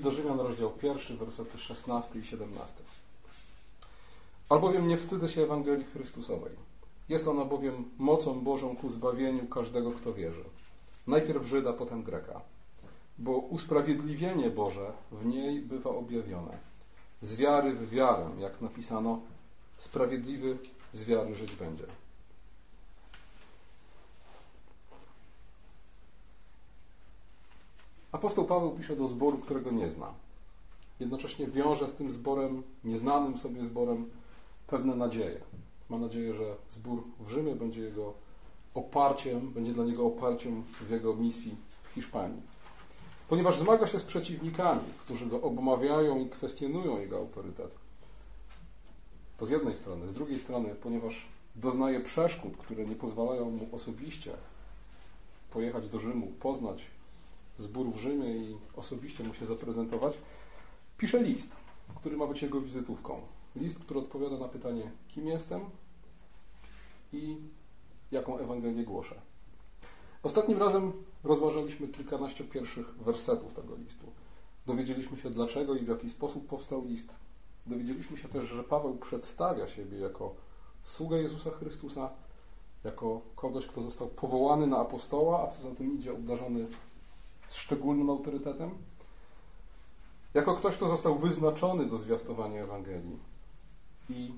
List do Rzymian, rozdział pierwszy, wersety 16 i 17. Albowiem nie wstydzę się Ewangelii Chrystusowej. Jest ona bowiem mocą Bożą ku zbawieniu każdego, kto wierzy. Najpierw Żyda, potem Greka. Bo usprawiedliwienie Boże w niej bywa objawione. Z wiary w wiarę, jak napisano, sprawiedliwy z wiary żyć będzie. Apostoł Paweł pisze do zboru, którego nie zna. Jednocześnie wiąże z tym zborem, nieznanym sobie zborem, pewne nadzieje. Ma nadzieję, że zbór w Rzymie będzie jego oparciem, będzie dla niego oparciem w jego misji w Hiszpanii. Ponieważ zmaga się z przeciwnikami, którzy go obmawiają i kwestionują jego autorytet. To z jednej strony. Z drugiej strony, ponieważ doznaje przeszkód, które nie pozwalają mu osobiście pojechać do Rzymu, poznać zbór w Rzymie i osobiście mu się zaprezentować, pisze list, który ma być jego wizytówką. List, który odpowiada na pytanie, kim jestem i jaką Ewangelię głoszę. Ostatnim razem rozważaliśmy kilkanaście pierwszych wersetów tego listu. Dowiedzieliśmy się, dlaczego i w jaki sposób powstał list. Dowiedzieliśmy się też, że Paweł przedstawia siebie jako sługę Jezusa Chrystusa, jako kogoś, kto został powołany na apostoła, a co za tym idzie, obdarzony z szczególnym autorytetem, jako ktoś, kto został wyznaczony do zwiastowania Ewangelii i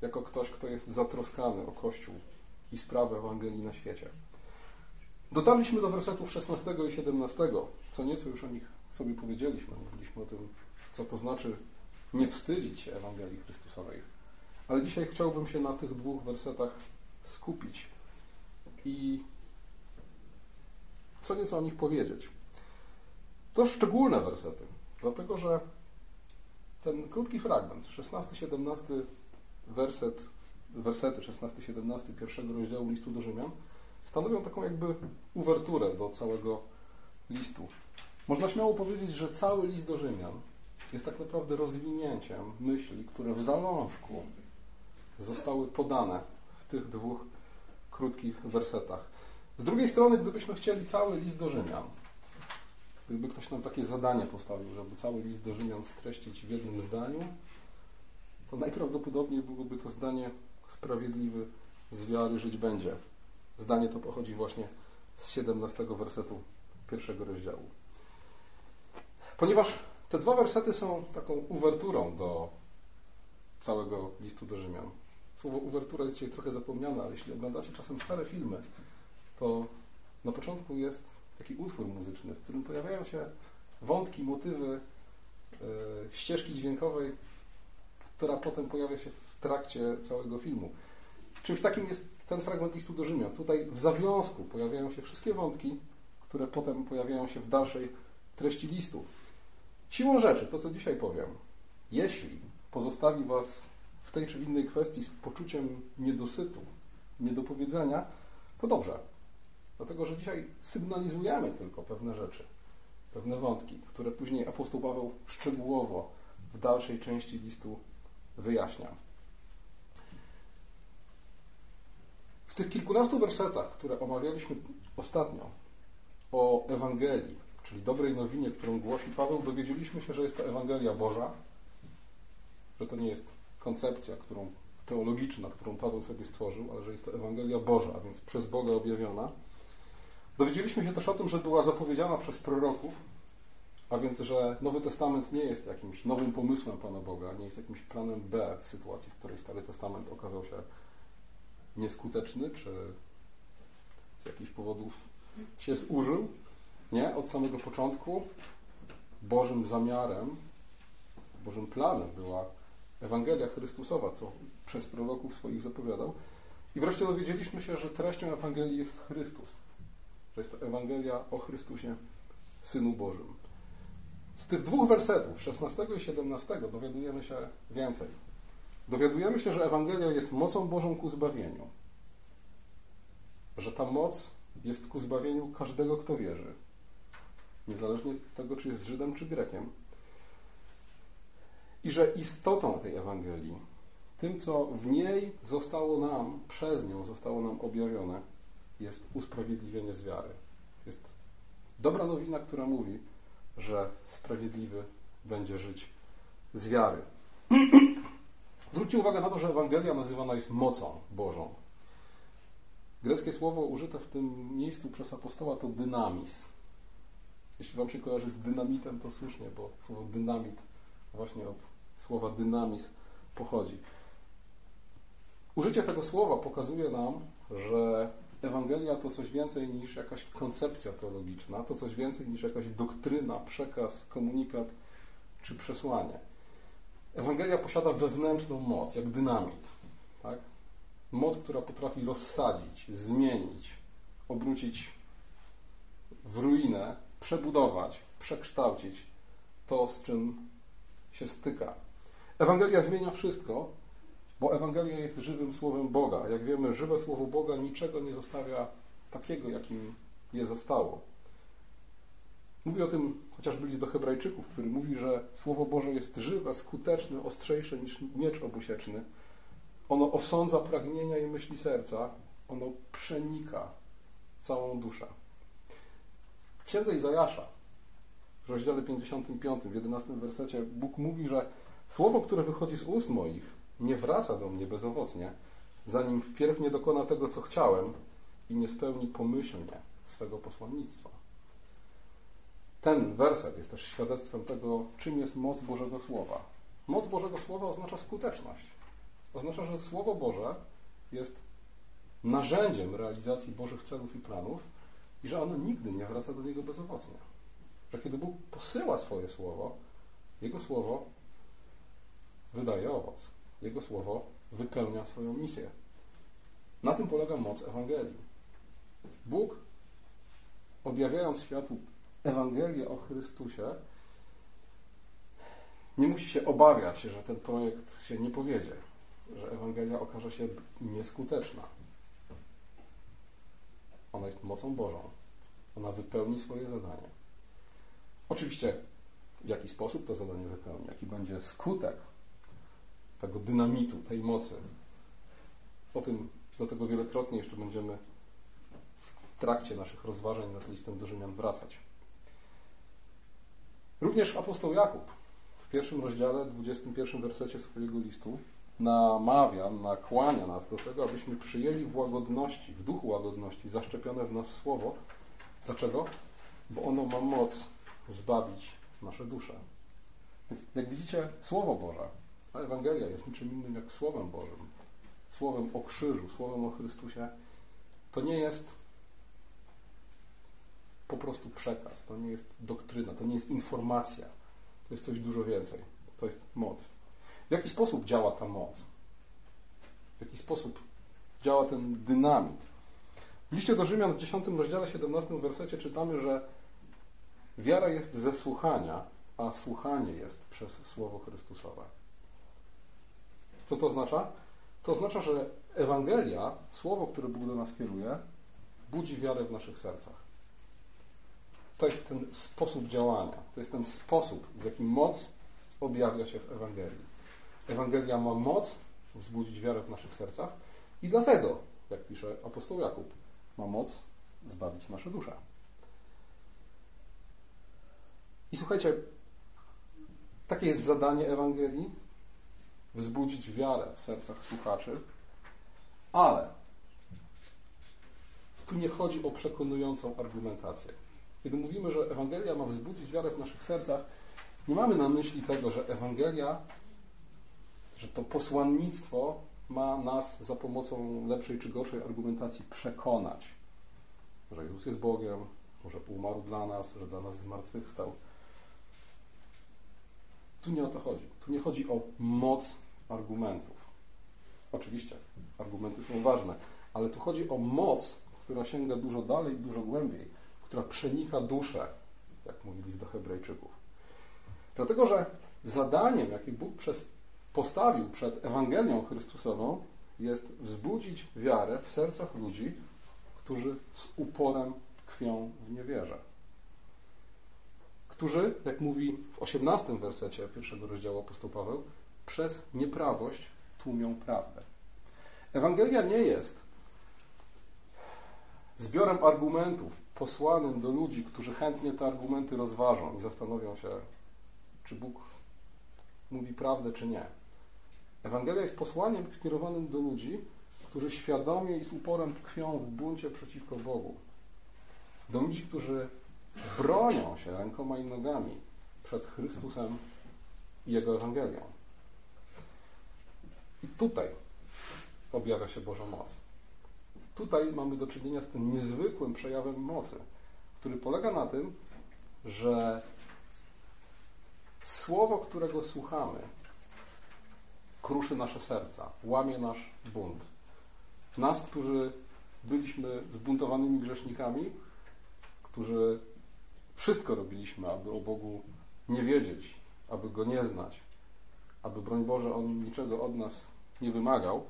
jako ktoś, kto jest zatroskany o Kościół i sprawę Ewangelii na świecie. Dotarliśmy do wersetów 16 i 17, co nieco już o nich sobie powiedzieliśmy. Mówiliśmy o tym, co to znaczy nie wstydzić się Ewangelii Chrystusowej. Ale dzisiaj chciałbym się na tych dwóch wersetach skupić i co nieco o nich powiedzieć. To szczególne wersety, dlatego że ten krótki fragment, 16-17 werset, wersety 16-17 pierwszego rozdziału listu do Rzymian, stanowią taką jakby uwerturę do całego listu. Można śmiało powiedzieć, że cały list do Rzymian jest tak naprawdę rozwinięciem myśli, które w zalążku zostały podane w tych dwóch krótkich wersetach. Z drugiej strony, gdybyśmy chcieli cały list do Rzymian, gdyby ktoś nam takie zadanie postawił, żeby cały list do Rzymian streścić w jednym zdaniu, to najprawdopodobniej byłoby to zdanie sprawiedliwy z wiary żyć będzie. Zdanie to pochodzi właśnie z 17 wersetu pierwszego rozdziału. Ponieważ te dwa wersety są taką uwerturą do całego listu do Rzymian. Słowo uwertura jest dzisiaj trochę zapomniane, ale jeśli oglądacie czasem stare filmy, to na początku jest taki utwór muzyczny, w którym pojawiają się wątki, motywy yy, ścieżki dźwiękowej, która potem pojawia się w trakcie całego filmu. Czymś takim jest ten fragment listu do Rzymian. Tutaj w zawiązku pojawiają się wszystkie wątki, które potem pojawiają się w dalszej treści listu. Siłą rzeczy, to co dzisiaj powiem, jeśli pozostawi Was w tej czy innej kwestii z poczuciem niedosytu, niedopowiedzenia, to dobrze. Dlatego, że dzisiaj sygnalizujemy tylko pewne rzeczy, pewne wątki, które później apostoł Paweł szczegółowo w dalszej części listu wyjaśnia. W tych kilkunastu wersetach, które omawialiśmy ostatnio o Ewangelii, czyli dobrej nowinie, którą głosi Paweł, dowiedzieliśmy się, że jest to Ewangelia Boża, że to nie jest koncepcja, którą teologiczna, którą Paweł sobie stworzył, ale że jest to Ewangelia Boża, a więc przez Boga objawiona. Dowiedzieliśmy się też o tym, że była zapowiedziana przez proroków, a więc, że Nowy Testament nie jest jakimś nowym pomysłem Pana Boga, nie jest jakimś planem B w sytuacji, w której Stary Testament okazał się nieskuteczny, czy z jakichś powodów się zużył. Nie, od samego początku Bożym zamiarem, Bożym planem była Ewangelia Chrystusowa, co przez proroków swoich zapowiadał. I wreszcie dowiedzieliśmy się, że treścią Ewangelii jest Chrystus. Że jest to Ewangelia o Chrystusie, Synu Bożym. Z tych dwóch wersetów, 16 i 17, dowiadujemy się więcej. Dowiadujemy się, że Ewangelia jest mocą Bożą ku zbawieniu. Że ta moc jest ku zbawieniu każdego, kto wierzy. Niezależnie od tego, czy jest Żydem, czy Grekiem. I że istotą tej Ewangelii, tym, co w niej zostało nam, przez nią zostało nam objawione, jest usprawiedliwienie z wiary. Jest dobra nowina, która mówi, że sprawiedliwy będzie żyć z wiary. Zwróćcie uwagę na to, że Ewangelia nazywana jest mocą Bożą. Greckie słowo użyte w tym miejscu przez apostoła to dynamis. Jeśli Wam się kojarzy z dynamitem, to słusznie, bo słowo dynamit właśnie od słowa dynamis pochodzi. Użycie tego słowa pokazuje nam, że Ewangelia to coś więcej niż jakaś koncepcja teologiczna, to coś więcej niż jakaś doktryna, przekaz, komunikat czy przesłanie. Ewangelia posiada wewnętrzną moc, jak dynamit. Tak? Moc, która potrafi rozsadzić, zmienić, obrócić w ruinę, przebudować, przekształcić to, z czym się styka. Ewangelia zmienia wszystko, bo Ewangelia jest żywym słowem Boga. Jak wiemy, żywe słowo Boga niczego nie zostawia takiego, jakim je zostało. Mówi o tym chociażby list do Hebrajczyków, który mówi, że Słowo Boże jest żywe, skuteczne, ostrzejsze niż miecz obusieczny. Ono osądza pragnienia i myśli serca. Ono przenika całą duszę. W księdze Izajasza, w rozdziale 55, w 11 wersecie, Bóg mówi, że słowo, które wychodzi z ust moich, nie wraca do mnie bezowocnie, zanim wpierw nie dokona tego, co chciałem i nie spełni pomyślnie swego posłannictwa. Ten werset jest też świadectwem tego, czym jest moc Bożego Słowa. Moc Bożego Słowa oznacza skuteczność. Oznacza, że Słowo Boże jest narzędziem realizacji Bożych celów i planów i że ono nigdy nie wraca do niego bezowocnie. Że kiedy Bóg posyła swoje słowo, Jego słowo wydaje owoc. Jego słowo wypełnia swoją misję. Na tym polega moc Ewangelii. Bóg, objawiając światu Ewangelię o Chrystusie, nie musi się obawiać, że ten projekt się nie powiedzie, że Ewangelia okaże się nieskuteczna. Ona jest mocą Bożą. Ona wypełni swoje zadanie. Oczywiście, w jaki sposób to zadanie wypełni, jaki będzie skutek tego dynamitu, tej mocy. O tym, do tego wielokrotnie jeszcze będziemy w trakcie naszych rozważań nad listem do Rzymian wracać. Również apostoł Jakub w pierwszym rozdziale, 21 wersecie swojego listu namawia, nakłania nas do tego, abyśmy przyjęli w łagodności, w duchu łagodności zaszczepione w nas słowo. Dlaczego? Bo ono ma moc zbawić nasze dusze. Więc jak widzicie, Słowo Boże, Ewangelia jest niczym innym jak Słowem Bożym, Słowem o krzyżu, Słowem o Chrystusie, to nie jest po prostu przekaz, to nie jest doktryna, to nie jest informacja, to jest coś dużo więcej. To jest moc. W jaki sposób działa ta moc? W jaki sposób działa ten dynamit? W liście do Rzymian w 10 rozdziale 17 wersecie czytamy, że wiara jest ze słuchania, a słuchanie jest przez Słowo Chrystusowe. Co to oznacza? To oznacza, że Ewangelia, Słowo, które Bóg do nas kieruje, budzi wiarę w naszych sercach. To jest ten sposób działania, to jest ten sposób, w jaki moc objawia się w Ewangelii. Ewangelia ma moc wzbudzić wiarę w naszych sercach i dlatego, jak pisze apostoł Jakub, ma moc zbawić nasze dusze. I słuchajcie, takie jest zadanie Ewangelii wzbudzić wiarę w sercach słuchaczy, ale tu nie chodzi o przekonującą argumentację. Kiedy mówimy, że Ewangelia ma wzbudzić wiarę w naszych sercach, nie mamy na myśli tego, że Ewangelia, że to posłannictwo ma nas za pomocą lepszej czy gorszej argumentacji przekonać, że Jezus jest Bogiem, że umarł dla nas, że dla nas zmartwychwstał. Tu nie o to chodzi. Tu nie chodzi o moc argumentów. Oczywiście, argumenty są ważne, ale tu chodzi o moc, która sięga dużo dalej, dużo głębiej która przenika duszę, jak mówi list do Hebrajczyków. Dlatego, że zadaniem, jakie Bóg przez, postawił przed Ewangelią Chrystusową, jest wzbudzić wiarę w sercach ludzi, którzy z uporem tkwią w niewierze. Którzy, jak mówi w 18 wersecie pierwszego rozdziału apostoł Paweł, przez nieprawość tłumią prawdę. Ewangelia nie jest zbiorem argumentów posłanym do ludzi, którzy chętnie te argumenty rozważą i zastanowią się, czy Bóg mówi prawdę, czy nie. Ewangelia jest posłaniem skierowanym do ludzi, którzy świadomie i z uporem tkwią w buncie przeciwko Bogu. Do ludzi, którzy bronią się rękoma i nogami przed Chrystusem i Jego Ewangelią. I tutaj objawia się Boża moc. Tutaj mamy do czynienia z tym niezwykłym przejawem mocy, który polega na tym, że słowo, którego słuchamy, kruszy nasze serca, łamie nasz bunt. Nas, którzy byliśmy zbuntowanymi grzesznikami, którzy wszystko robiliśmy, aby o Bogu nie wiedzieć, aby Go nie znać, aby, broń Boże, On niczego od nas nie wymagał,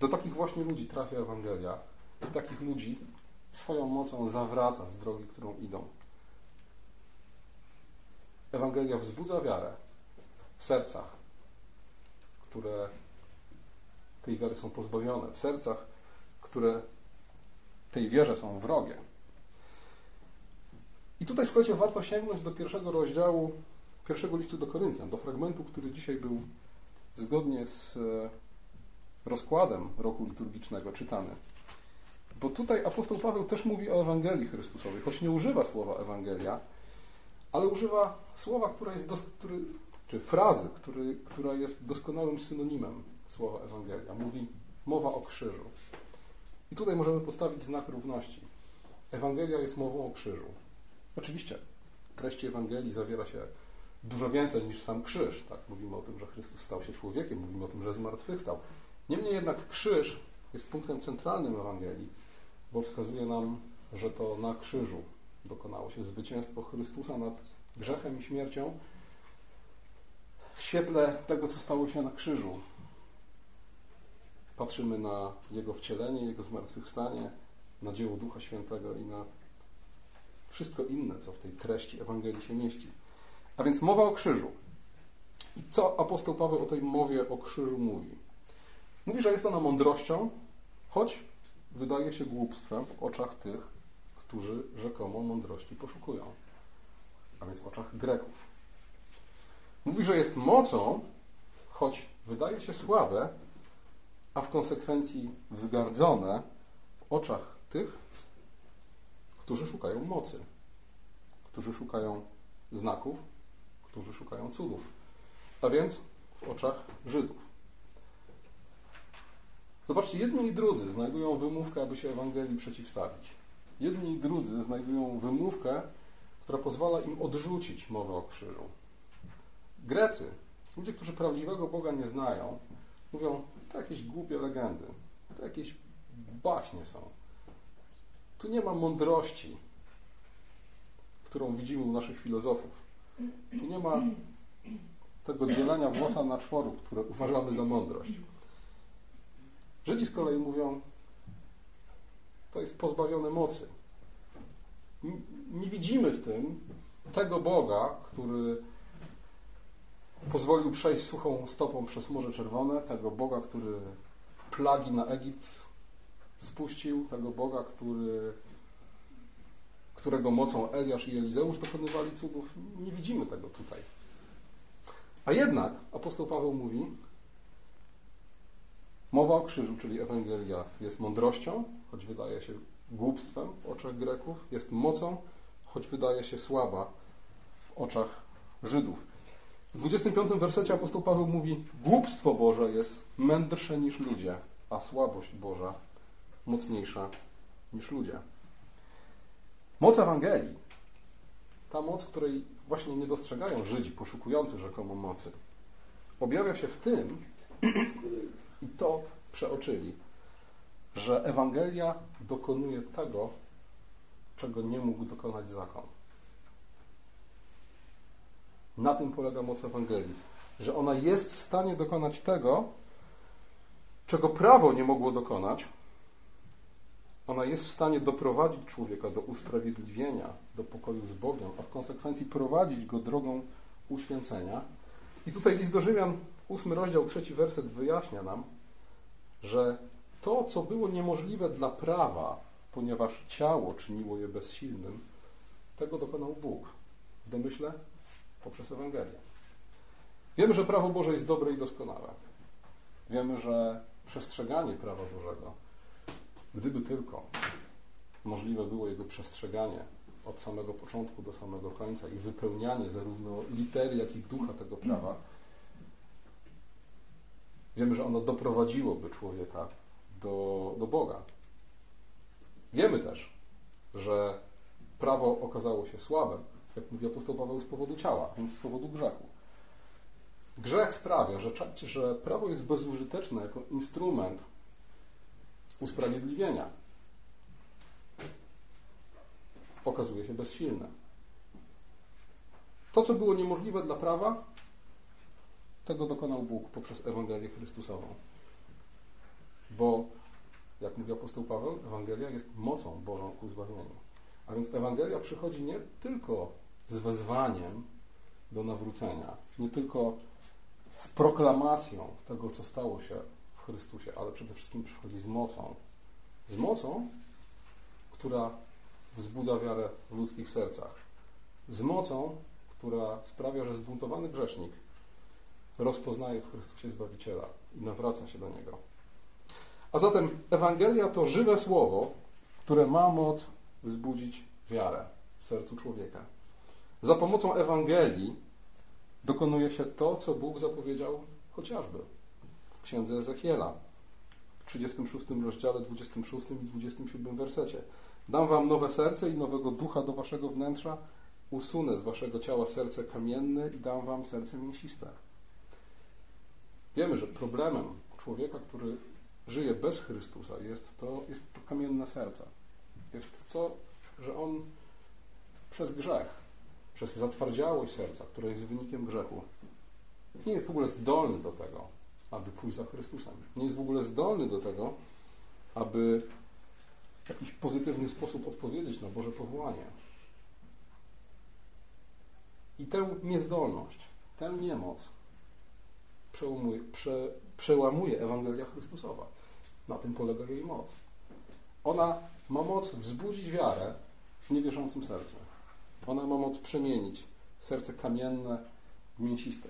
do takich właśnie ludzi trafia Ewangelia i takich ludzi swoją mocą zawraca z drogi, którą idą. Ewangelia wzbudza wiarę w sercach, które tej wiary są pozbawione, w sercach, które tej wierze są wrogie. I tutaj, słuchajcie, warto sięgnąć do pierwszego rozdziału pierwszego listu do Koryntian, do fragmentu, który dzisiaj był zgodnie z e, rozkładem roku liturgicznego czytany. Bo tutaj apostoł Paweł też mówi o Ewangelii Chrystusowej, choć nie używa słowa Ewangelia, ale używa słowa, które jest dos, który, czy frazy, który, która jest doskonałym synonimem słowa Ewangelia. Mówi mowa o krzyżu. I tutaj możemy postawić znak równości. Ewangelia jest mową o krzyżu. Oczywiście w treści Ewangelii zawiera się dużo więcej niż sam krzyż. Tak? Mówimy o tym, że Chrystus stał się człowiekiem, mówimy o tym, że zmartwychwstał. Niemniej jednak krzyż jest punktem centralnym Ewangelii, bo wskazuje nam, że to na krzyżu dokonało się zwycięstwo Chrystusa nad grzechem i śmiercią w świetle tego, co stało się na krzyżu. Patrzymy na Jego wcielenie, Jego zmartwychwstanie, na dzieło Ducha Świętego i na wszystko inne, co w tej treści Ewangelii się mieści. A więc mowa o krzyżu. Co apostoł Paweł o tej mowie o krzyżu mówi? Mówi, że jest ona mądrością, choć wydaje się głupstwem w oczach tych, którzy rzekomo mądrości poszukują, a więc w oczach Greków. Mówi, że jest mocą, choć wydaje się słabe, a w konsekwencji wzgardzone w oczach tych, którzy szukają mocy, którzy szukają znaków, którzy szukają cudów, a więc w oczach Żydów. Zobaczcie, jedni i drudzy znajdują wymówkę, aby się Ewangelii przeciwstawić. Jedni i drudzy znajdują wymówkę, która pozwala im odrzucić mowę o krzyżu. Grecy, ludzie, którzy prawdziwego Boga nie znają, mówią, to jakieś głupie legendy, to jakieś baśnie są. Tu nie ma mądrości, którą widzimy u naszych filozofów. Tu nie ma tego dzielenia włosa na czworu, które uważamy za mądrość. Żydzi z kolei mówią, to jest pozbawione mocy. Nie widzimy w tym tego Boga, który pozwolił przejść suchą stopą przez Morze Czerwone, tego Boga, który plagi na Egipt spuścił, tego Boga, który, którego mocą Eliasz i Elizeusz dokonywali cudów. Nie widzimy tego tutaj. A jednak apostoł Paweł mówi, Mowa o krzyżu, czyli Ewangelia, jest mądrością, choć wydaje się głupstwem w oczach Greków, jest mocą, choć wydaje się słaba w oczach Żydów. W 25 wersecie apostoł Paweł mówi: Głupstwo Boże jest mędrsze niż ludzie, a słabość Boża mocniejsza niż ludzie. Moc Ewangelii, ta moc, której właśnie nie dostrzegają Żydzi poszukujący rzekomo mocy, objawia się w tym, i to przeoczyli, że Ewangelia dokonuje tego, czego nie mógł dokonać zakon. Na tym polega moc Ewangelii, że ona jest w stanie dokonać tego, czego prawo nie mogło dokonać. Ona jest w stanie doprowadzić człowieka do usprawiedliwienia, do pokoju z Bogiem, a w konsekwencji prowadzić go drogą uświęcenia. I tutaj list do Rzymian ósmy rozdział, trzeci werset wyjaśnia nam, że to, co było niemożliwe dla prawa, ponieważ ciało czyniło je bezsilnym, tego dokonał Bóg. W domyśle poprzez Ewangelię. Wiemy, że prawo Boże jest dobre i doskonałe. Wiemy, że przestrzeganie prawa Bożego, gdyby tylko możliwe było jego przestrzeganie od samego początku do samego końca i wypełnianie zarówno litery, jak i ducha tego prawa, wiemy, że ono doprowadziłoby człowieka do, do Boga. Wiemy też, że prawo okazało się słabe, jak mówi apostoł Paweł, z powodu ciała, więc z powodu grzechu. Grzech sprawia, że, że prawo jest bezużyteczne jako instrument usprawiedliwienia. Okazuje się bezsilne. To, co było niemożliwe dla prawa, tego dokonał Bóg poprzez Ewangelię Chrystusową. Bo, jak mówi apostoł Paweł, Ewangelia jest mocą Bożą ku zbawieniu. A więc Ewangelia przychodzi nie tylko z wezwaniem do nawrócenia, nie tylko z proklamacją tego, co stało się Chrystusie, ale przede wszystkim przychodzi z mocą. Z mocą, która wzbudza wiarę w ludzkich sercach. Z mocą, która sprawia, że zbuntowany grzesznik rozpoznaje w Chrystusie Zbawiciela i nawraca się do Niego. A zatem Ewangelia to żywe słowo, które ma moc wzbudzić wiarę w sercu człowieka. Za pomocą Ewangelii dokonuje się to, co Bóg zapowiedział chociażby księdze Ezechiela w 36 rozdziale, 26 i 27 wersecie. Dam wam nowe serce i nowego ducha do waszego wnętrza, usunę z waszego ciała serce kamienne i dam wam serce mięsiste. Wiemy, że problemem człowieka, który żyje bez Chrystusa, jest to, jest to kamienne serce. Jest to, że on przez grzech przez zatwardziałość serca, która jest wynikiem grzechu, nie jest w ogóle zdolny do tego, aby pójść za Chrystusem. Nie jest w ogóle zdolny do tego, aby w jakiś pozytywny sposób odpowiedzieć na Boże powołanie. I tę niezdolność, tę niemoc przełamuje, prze, przełamuje Ewangelia Chrystusowa. Na tym polega jej moc. Ona ma moc wzbudzić wiarę w niewierzącym sercu. Ona ma moc przemienić serce kamienne w mięsiste.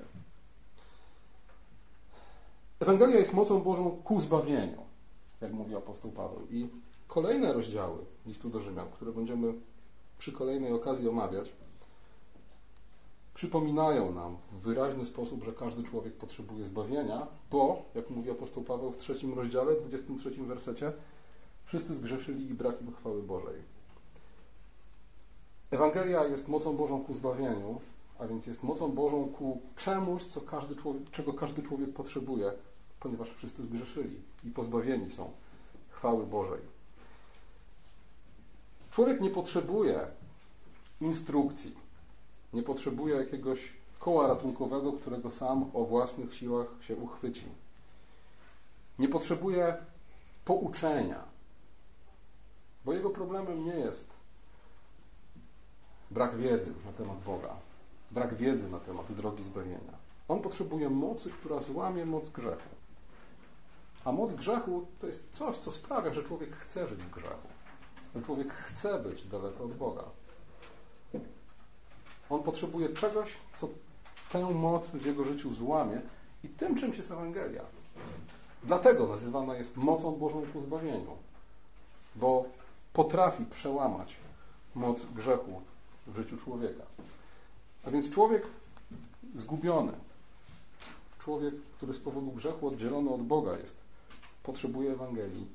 Ewangelia jest mocą Bożą ku zbawieniu, jak mówi apostoł Paweł. I kolejne rozdziały listu do Rzymian, które będziemy przy kolejnej okazji omawiać, przypominają nam w wyraźny sposób, że każdy człowiek potrzebuje zbawienia, bo, jak mówi apostoł Paweł w trzecim rozdziale, 23 wersecie, wszyscy zgrzeszyli i brak im chwały Bożej. Ewangelia jest mocą Bożą ku zbawieniu, a więc jest mocą Bożą ku czemuś, co każdy człowiek, czego każdy człowiek potrzebuje, ponieważ wszyscy zgrzeszyli i pozbawieni są chwały Bożej. Człowiek nie potrzebuje instrukcji, nie potrzebuje jakiegoś koła ratunkowego, którego sam o własnych siłach się uchwyci. Nie potrzebuje pouczenia, bo jego problemem nie jest brak wiedzy na temat Boga, brak wiedzy na temat drogi zbawienia. On potrzebuje mocy, która złamie moc grzechu. A moc grzechu to jest coś, co sprawia, że człowiek chce żyć w grzechu. Że człowiek chce być daleko od Boga. On potrzebuje czegoś, co tę moc w jego życiu złamie i tym czymś jest Ewangelia. Dlatego nazywana jest mocą Bożą ku zbawieniu, bo potrafi przełamać moc grzechu w życiu człowieka. A więc człowiek zgubiony, człowiek, który z powodu grzechu oddzielony od Boga jest, potrzebuje Ewangelii.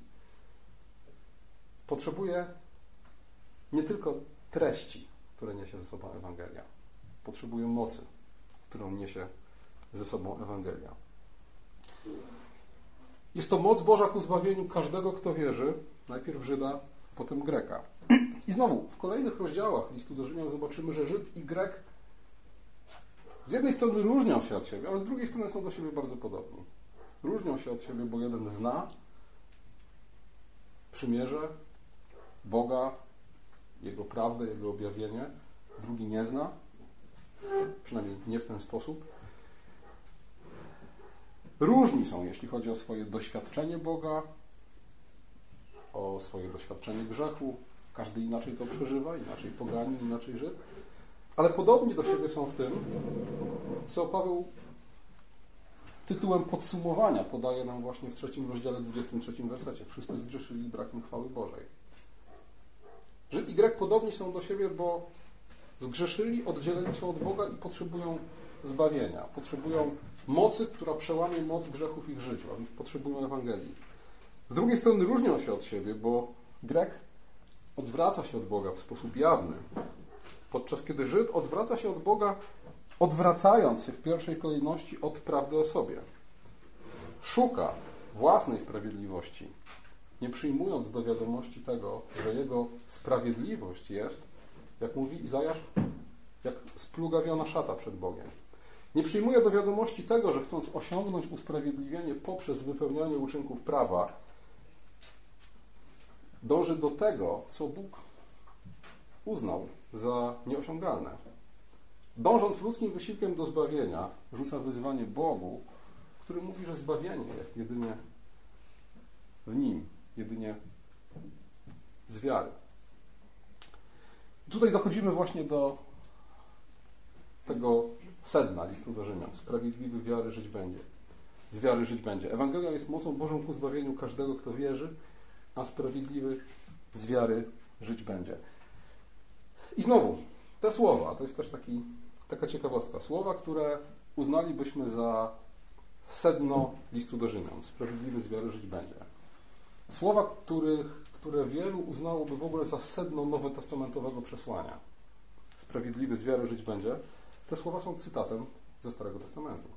Potrzebuje nie tylko treści, które niesie ze sobą Ewangelia. Potrzebuje mocy, którą niesie ze sobą Ewangelia. Jest to moc Boża ku zbawieniu każdego, kto wierzy, najpierw Żyda, potem Greka. I znowu, w kolejnych rozdziałach listu do Rzymian zobaczymy, że Żyd i Grek z jednej strony różnią się od siebie, ale z drugiej strony są do siebie bardzo podobni. Różnią się od siebie, bo jeden zna przymierze Boga, Jego prawdę, Jego objawienie, drugi nie zna, przynajmniej nie w ten sposób. Różni są, jeśli chodzi o swoje doświadczenie Boga, o swoje doświadczenie grzechu. Każdy inaczej to przeżywa, inaczej poganin, inaczej Żyd. Ale podobni do siebie są w tym, co Paweł tytułem podsumowania podaje nam właśnie w trzecim rozdziale, 23 wersecie. Wszyscy zgrzeszyli brakiem chwały Bożej. Żyd i Grek podobni są do siebie, bo zgrzeszyli, oddzieleni są od Boga i potrzebują zbawienia. Potrzebują mocy, która przełamie moc grzechów ich życiu, a więc potrzebują Ewangelii. Z drugiej strony różnią się od siebie, bo Grek odwraca się od Boga w sposób jawny, podczas kiedy Żyd odwraca się od Boga, odwracając się w pierwszej kolejności od prawdy o sobie. Szuka własnej sprawiedliwości, nie przyjmując do wiadomości tego, że jego sprawiedliwość jest, jak mówi Izajasz, jak splugawiona szata przed Bogiem. Nie przyjmuje do wiadomości tego, że chcąc osiągnąć usprawiedliwienie poprzez wypełnianie uczynków prawa, dąży do tego, co Bóg uznał za nieosiągalne. Dążąc ludzkim wysiłkiem do zbawienia, rzuca wyzwanie Bogu, który mówi, że zbawienie jest jedynie w Nim, jedynie z wiary. Tutaj dochodzimy właśnie do tego sedna listu do Rzymian. Sprawiedliwy wiary żyć będzie. Z wiary żyć będzie. Ewangelia jest mocą Bożą ku zbawieniu każdego, kto wierzy, a sprawiedliwy z wiary żyć będzie. I znowu, te słowa, to jest też taki, taka ciekawostka. Słowa, które uznalibyśmy za sedno listu do Rzymian. Sprawiedliwy z wiary żyć będzie. Słowa, których, które wielu uznałoby w ogóle za sedno nowotestamentowego przesłania. Sprawiedliwy z wiary żyć będzie. Te słowa są cytatem ze Starego Testamentu.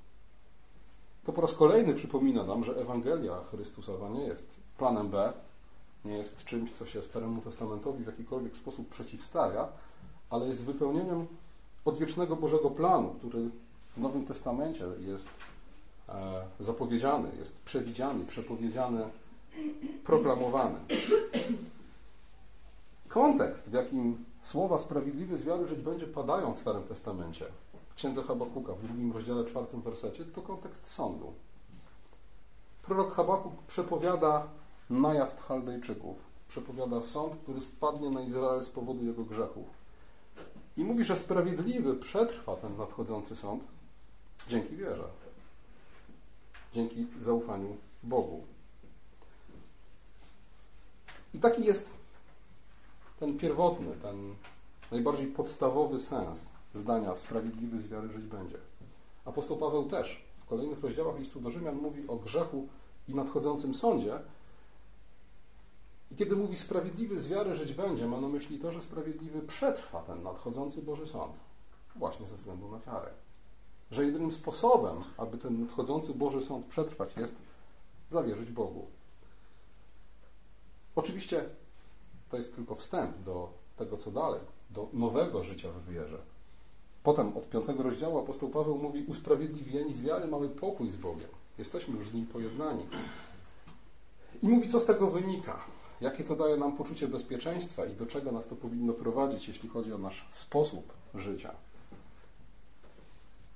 To po raz kolejny przypomina nam, że Ewangelia Chrystusowa nie jest planem B, nie jest czymś, co się Staremu Testamentowi w jakikolwiek sposób przeciwstawia, ale jest wypełnieniem odwiecznego Bożego planu, który w Nowym Testamencie jest e, zapowiedziany, jest przewidziany, przepowiedziany, proklamowany. Kontekst, w jakim słowa sprawiedliwy z wiary żyć będzie padają w Starym Testamencie, w Księdze Habakuka, w drugim rozdziale, czwartym wersecie, to kontekst sądu. Prorok Habakuk przepowiada najazd Chaldejczyków. Przepowiada sąd, który spadnie na Izrael z powodu jego grzechów. I mówi, że sprawiedliwy przetrwa ten nadchodzący sąd dzięki wierze. Dzięki zaufaniu Bogu. I taki jest ten pierwotny, ten najbardziej podstawowy sens zdania sprawiedliwy z wiary żyć będzie. Apostoł Paweł też w kolejnych rozdziałach listu do Rzymian mówi o grzechu i nadchodzącym sądzie, i kiedy mówi sprawiedliwy z wiary żyć będzie, ma na myśli to, że sprawiedliwy przetrwa ten nadchodzący Boży Sąd. Właśnie ze względu na wiarę. Że jedynym sposobem, aby ten nadchodzący Boży Sąd przetrwać jest zawierzyć Bogu. Oczywiście to jest tylko wstęp do tego, co dalej, do nowego życia w wierze. Potem od piątego rozdziału apostoł Paweł mówi usprawiedliwieni z wiary mamy pokój z Bogiem. Jesteśmy już z Nim pojednani. I mówi, co z tego wynika jakie to daje nam poczucie bezpieczeństwa i do czego nas to powinno prowadzić, jeśli chodzi o nasz sposób życia.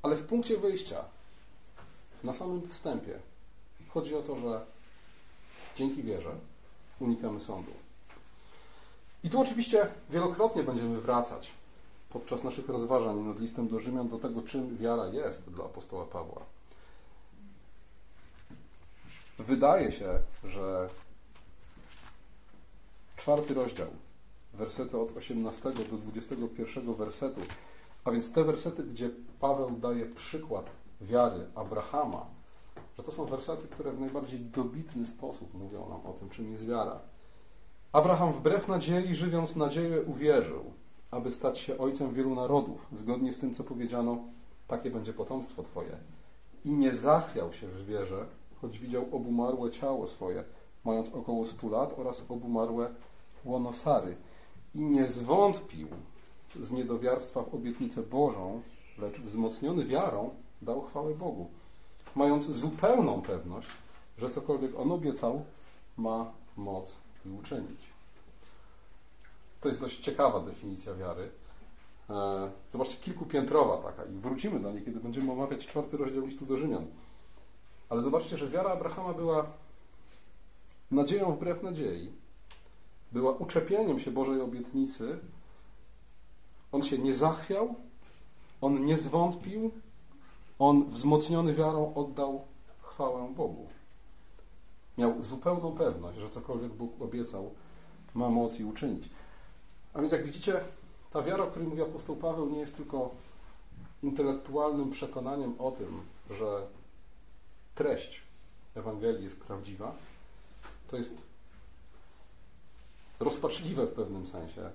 Ale w punkcie wyjścia, na samym wstępie, chodzi o to, że dzięki wierze unikamy sądu. I tu oczywiście wielokrotnie będziemy wracać podczas naszych rozważań nad listem do Rzymian do tego, czym wiara jest dla apostoła Pawła. Wydaje się, że czwarty rozdział, wersety od 18 do 21 wersetu, a więc te wersety, gdzie Paweł daje przykład wiary Abrahama, że to są wersety, które w najbardziej dobitny sposób mówią nam o tym, czym jest wiara. Abraham wbrew nadziei, żywiąc nadzieję, uwierzył, aby stać się ojcem wielu narodów, zgodnie z tym, co powiedziano, takie będzie potomstwo Twoje. I nie zachwiał się w wierze, choć widział obumarłe ciało swoje, mając około stu lat, oraz obumarłe łono Sary i nie zwątpił z niedowiarstwa w obietnicę Bożą, lecz wzmocniony wiarą dał chwałę Bogu, mając zupełną pewność, że cokolwiek On obiecał, ma moc i uczynić. To jest dość ciekawa definicja wiary. E, zobaczcie, kilkupiętrowa taka i wrócimy do niej, kiedy będziemy omawiać czwarty rozdział listu do Rzymian. Ale zobaczcie, że wiara Abrahama była nadzieją wbrew nadziei, była uczepieniem się Bożej obietnicy, on się nie zachwiał, on nie zwątpił, on wzmocniony wiarą oddał chwałę Bogu. Miał zupełną pewność, że cokolwiek Bóg obiecał, ma moc i uczynić. A więc jak widzicie, ta wiara, o której mówi apostoł Paweł, nie jest tylko intelektualnym przekonaniem o tym, że treść Ewangelii jest prawdziwa. To jest rozpaczliwe w pewnym sensie.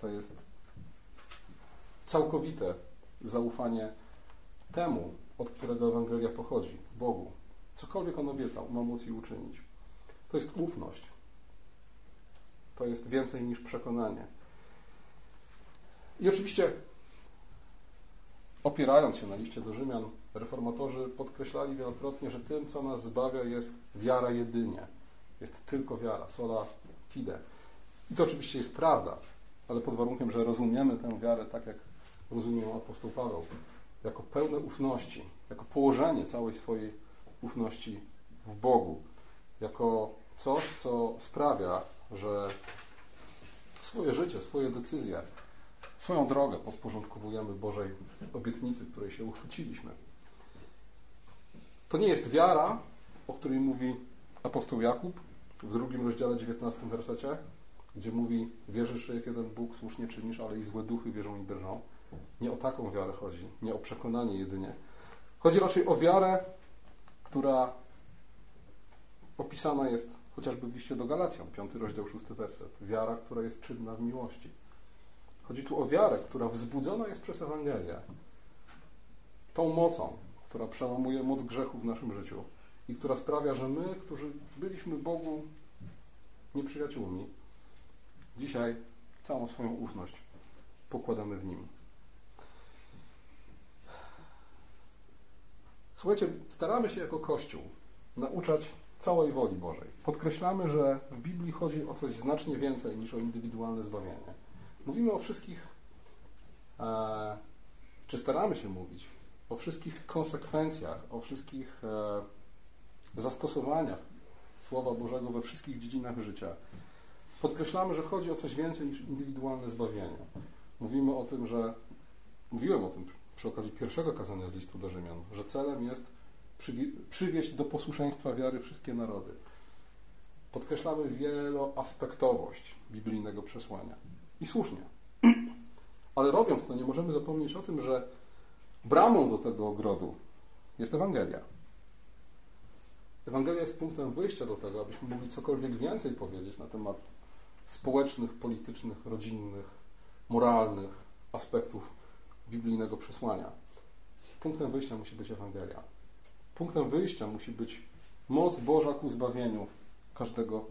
To jest całkowite zaufanie temu, od którego Ewangelia pochodzi, Bogu. Cokolwiek On obiecał, ma móc i uczynić. To jest ufność. To jest więcej niż przekonanie. I oczywiście, opierając się na liście do Rzymian, reformatorzy podkreślali wielokrotnie, że tym, co nas zbawia, jest wiara jedynie. Jest tylko wiara, sola I to oczywiście jest prawda, ale pod warunkiem, że rozumiemy tę wiarę tak, jak rozumie apostoł Paweł, jako pełne ufności, jako położenie całej swojej ufności w Bogu, jako coś, co sprawia, że swoje życie, swoje decyzje, swoją drogę podporządkowujemy Bożej obietnicy, której się uchwyciliśmy. To nie jest wiara, o której mówi apostoł Jakub w drugim rozdziale 19 wersecie, gdzie mówi, wierzysz, że jest jeden Bóg, słusznie czynisz, ale i złe duchy wierzą i drżą. Nie o taką wiarę chodzi, nie o przekonanie jedynie. Chodzi raczej o wiarę, która opisana jest chociażby w liście do Galacjan, 5 rozdział, 6 werset. Wiara, która jest czynna w miłości. Chodzi tu o wiarę, która wzbudzona jest przez Ewangelię. Tą mocą, która przełamuje moc grzechu w naszym życiu i która sprawia, że my, którzy byliśmy Bogu nieprzyjaciółmi, dzisiaj całą swoją ufność pokładamy w Nim. Słuchajcie, staramy się jako Kościół nauczać całej woli Bożej. Podkreślamy, że w Biblii chodzi o coś znacznie więcej niż o indywidualne zbawienie. Mówimy o wszystkich, e, czy staramy się mówić, o wszystkich konsekwencjach, o wszystkich e, zastosowaniach Słowa Bożego we wszystkich dziedzinach życia. Podkreślamy, że chodzi o coś więcej niż indywidualne zbawienie. Mówimy o tym, że mówiłem o tym przy okazji pierwszego kazania z listu do Rzymian, że celem jest przywieść do posłuszeństwa wiary wszystkie narody. Podkreślamy wieloaspektowość biblijnego przesłania. I słusznie. Ale robiąc to, nie możemy zapomnieć o tym, że bramą do tego ogrodu jest Ewangelia. Ewangelia jest punktem wyjścia do tego, abyśmy mogli cokolwiek więcej powiedzieć na temat społecznych, politycznych, rodzinnych, moralnych aspektów biblijnego przesłania. Punktem wyjścia musi być Ewangelia. Punktem wyjścia musi być moc Boża ku zbawieniu każdego,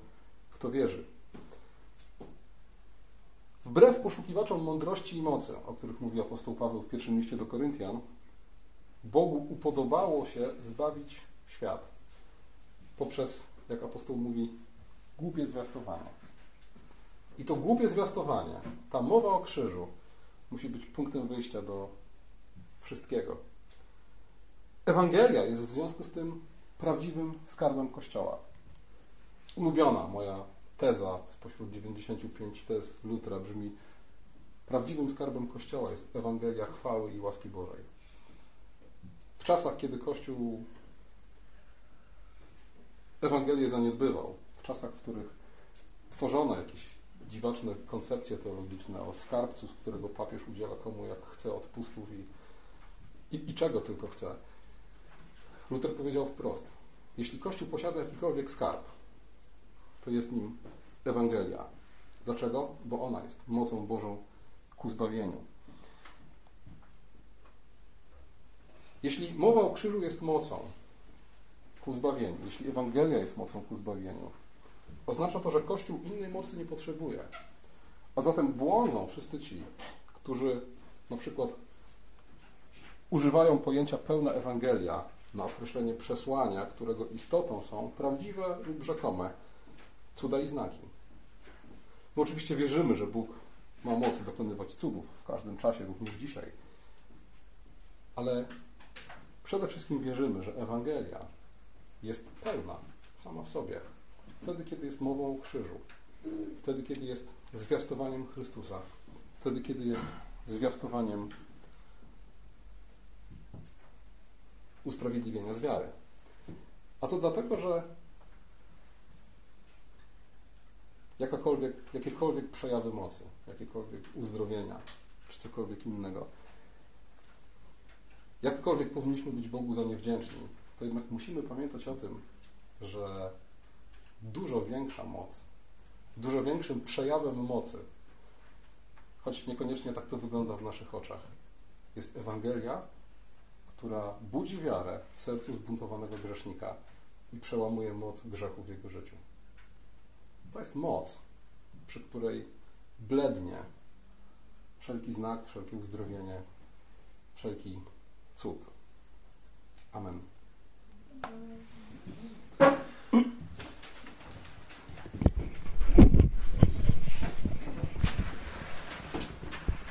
kto wierzy. Wbrew poszukiwaczom mądrości i mocy, o których mówi apostoł Paweł w pierwszym liście do Koryntian, Bogu upodobało się zbawić świat poprzez, jak apostoł mówi, głupie zwiastowanie. I to głupie zwiastowanie, ta mowa o krzyżu, musi być punktem wyjścia do wszystkiego. Ewangelia jest w związku z tym prawdziwym skarbem Kościoła. Ulubiona moja teza spośród 95 tez Lutra brzmi prawdziwym skarbem Kościoła jest Ewangelia chwały i łaski Bożej. W czasach, kiedy Kościół Ewangelię zaniedbywał, w czasach, w których tworzono jakieś dziwaczne koncepcje teologiczne o skarbcu, z którego papież udziela komu jak chce odpustów i, i, i czego tylko chce. Luther powiedział wprost, jeśli Kościół posiada jakikolwiek skarb, to jest nim Ewangelia. Dlaczego? Bo ona jest mocą Bożą ku zbawieniu. Jeśli mowa o krzyżu jest mocą ku zbawieniu, jeśli Ewangelia jest mocą ku zbawieniu, oznacza to, że Kościół innej mocy nie potrzebuje. A zatem błądzą wszyscy ci, którzy na przykład używają pojęcia pełna Ewangelia na określenie przesłania, którego istotą są prawdziwe lub rzekome cuda i znaki. My oczywiście wierzymy, że Bóg ma moc dokonywać cudów w każdym czasie, również dzisiaj. Ale przede wszystkim wierzymy, że Ewangelia jest pełna sama w sobie, wtedy, kiedy jest mową o krzyżu. wtedy, kiedy jest zwiastowaniem Chrystusa, wtedy, kiedy jest zwiastowaniem usprawiedliwienia z wiary. A to dlatego, że jakakolwiek, jakiekolwiek przejawy mocy, jakiekolwiek uzdrowienia, czy cokolwiek innego, jakkolwiek powinniśmy być Bogu za nie wdzięczni, to jednak musimy pamiętać o tym, że dużo większa moc, dużo większym przejawem mocy, choć niekoniecznie tak to wygląda w naszych oczach, jest Ewangelia, która budzi wiarę w sercu zbuntowanego grzesznika i przełamuje moc grzechu w jego życiu. To jest moc, przy której blednie wszelki znak, wszelkie uzdrowienie, wszelki cud. Amen. Thank you.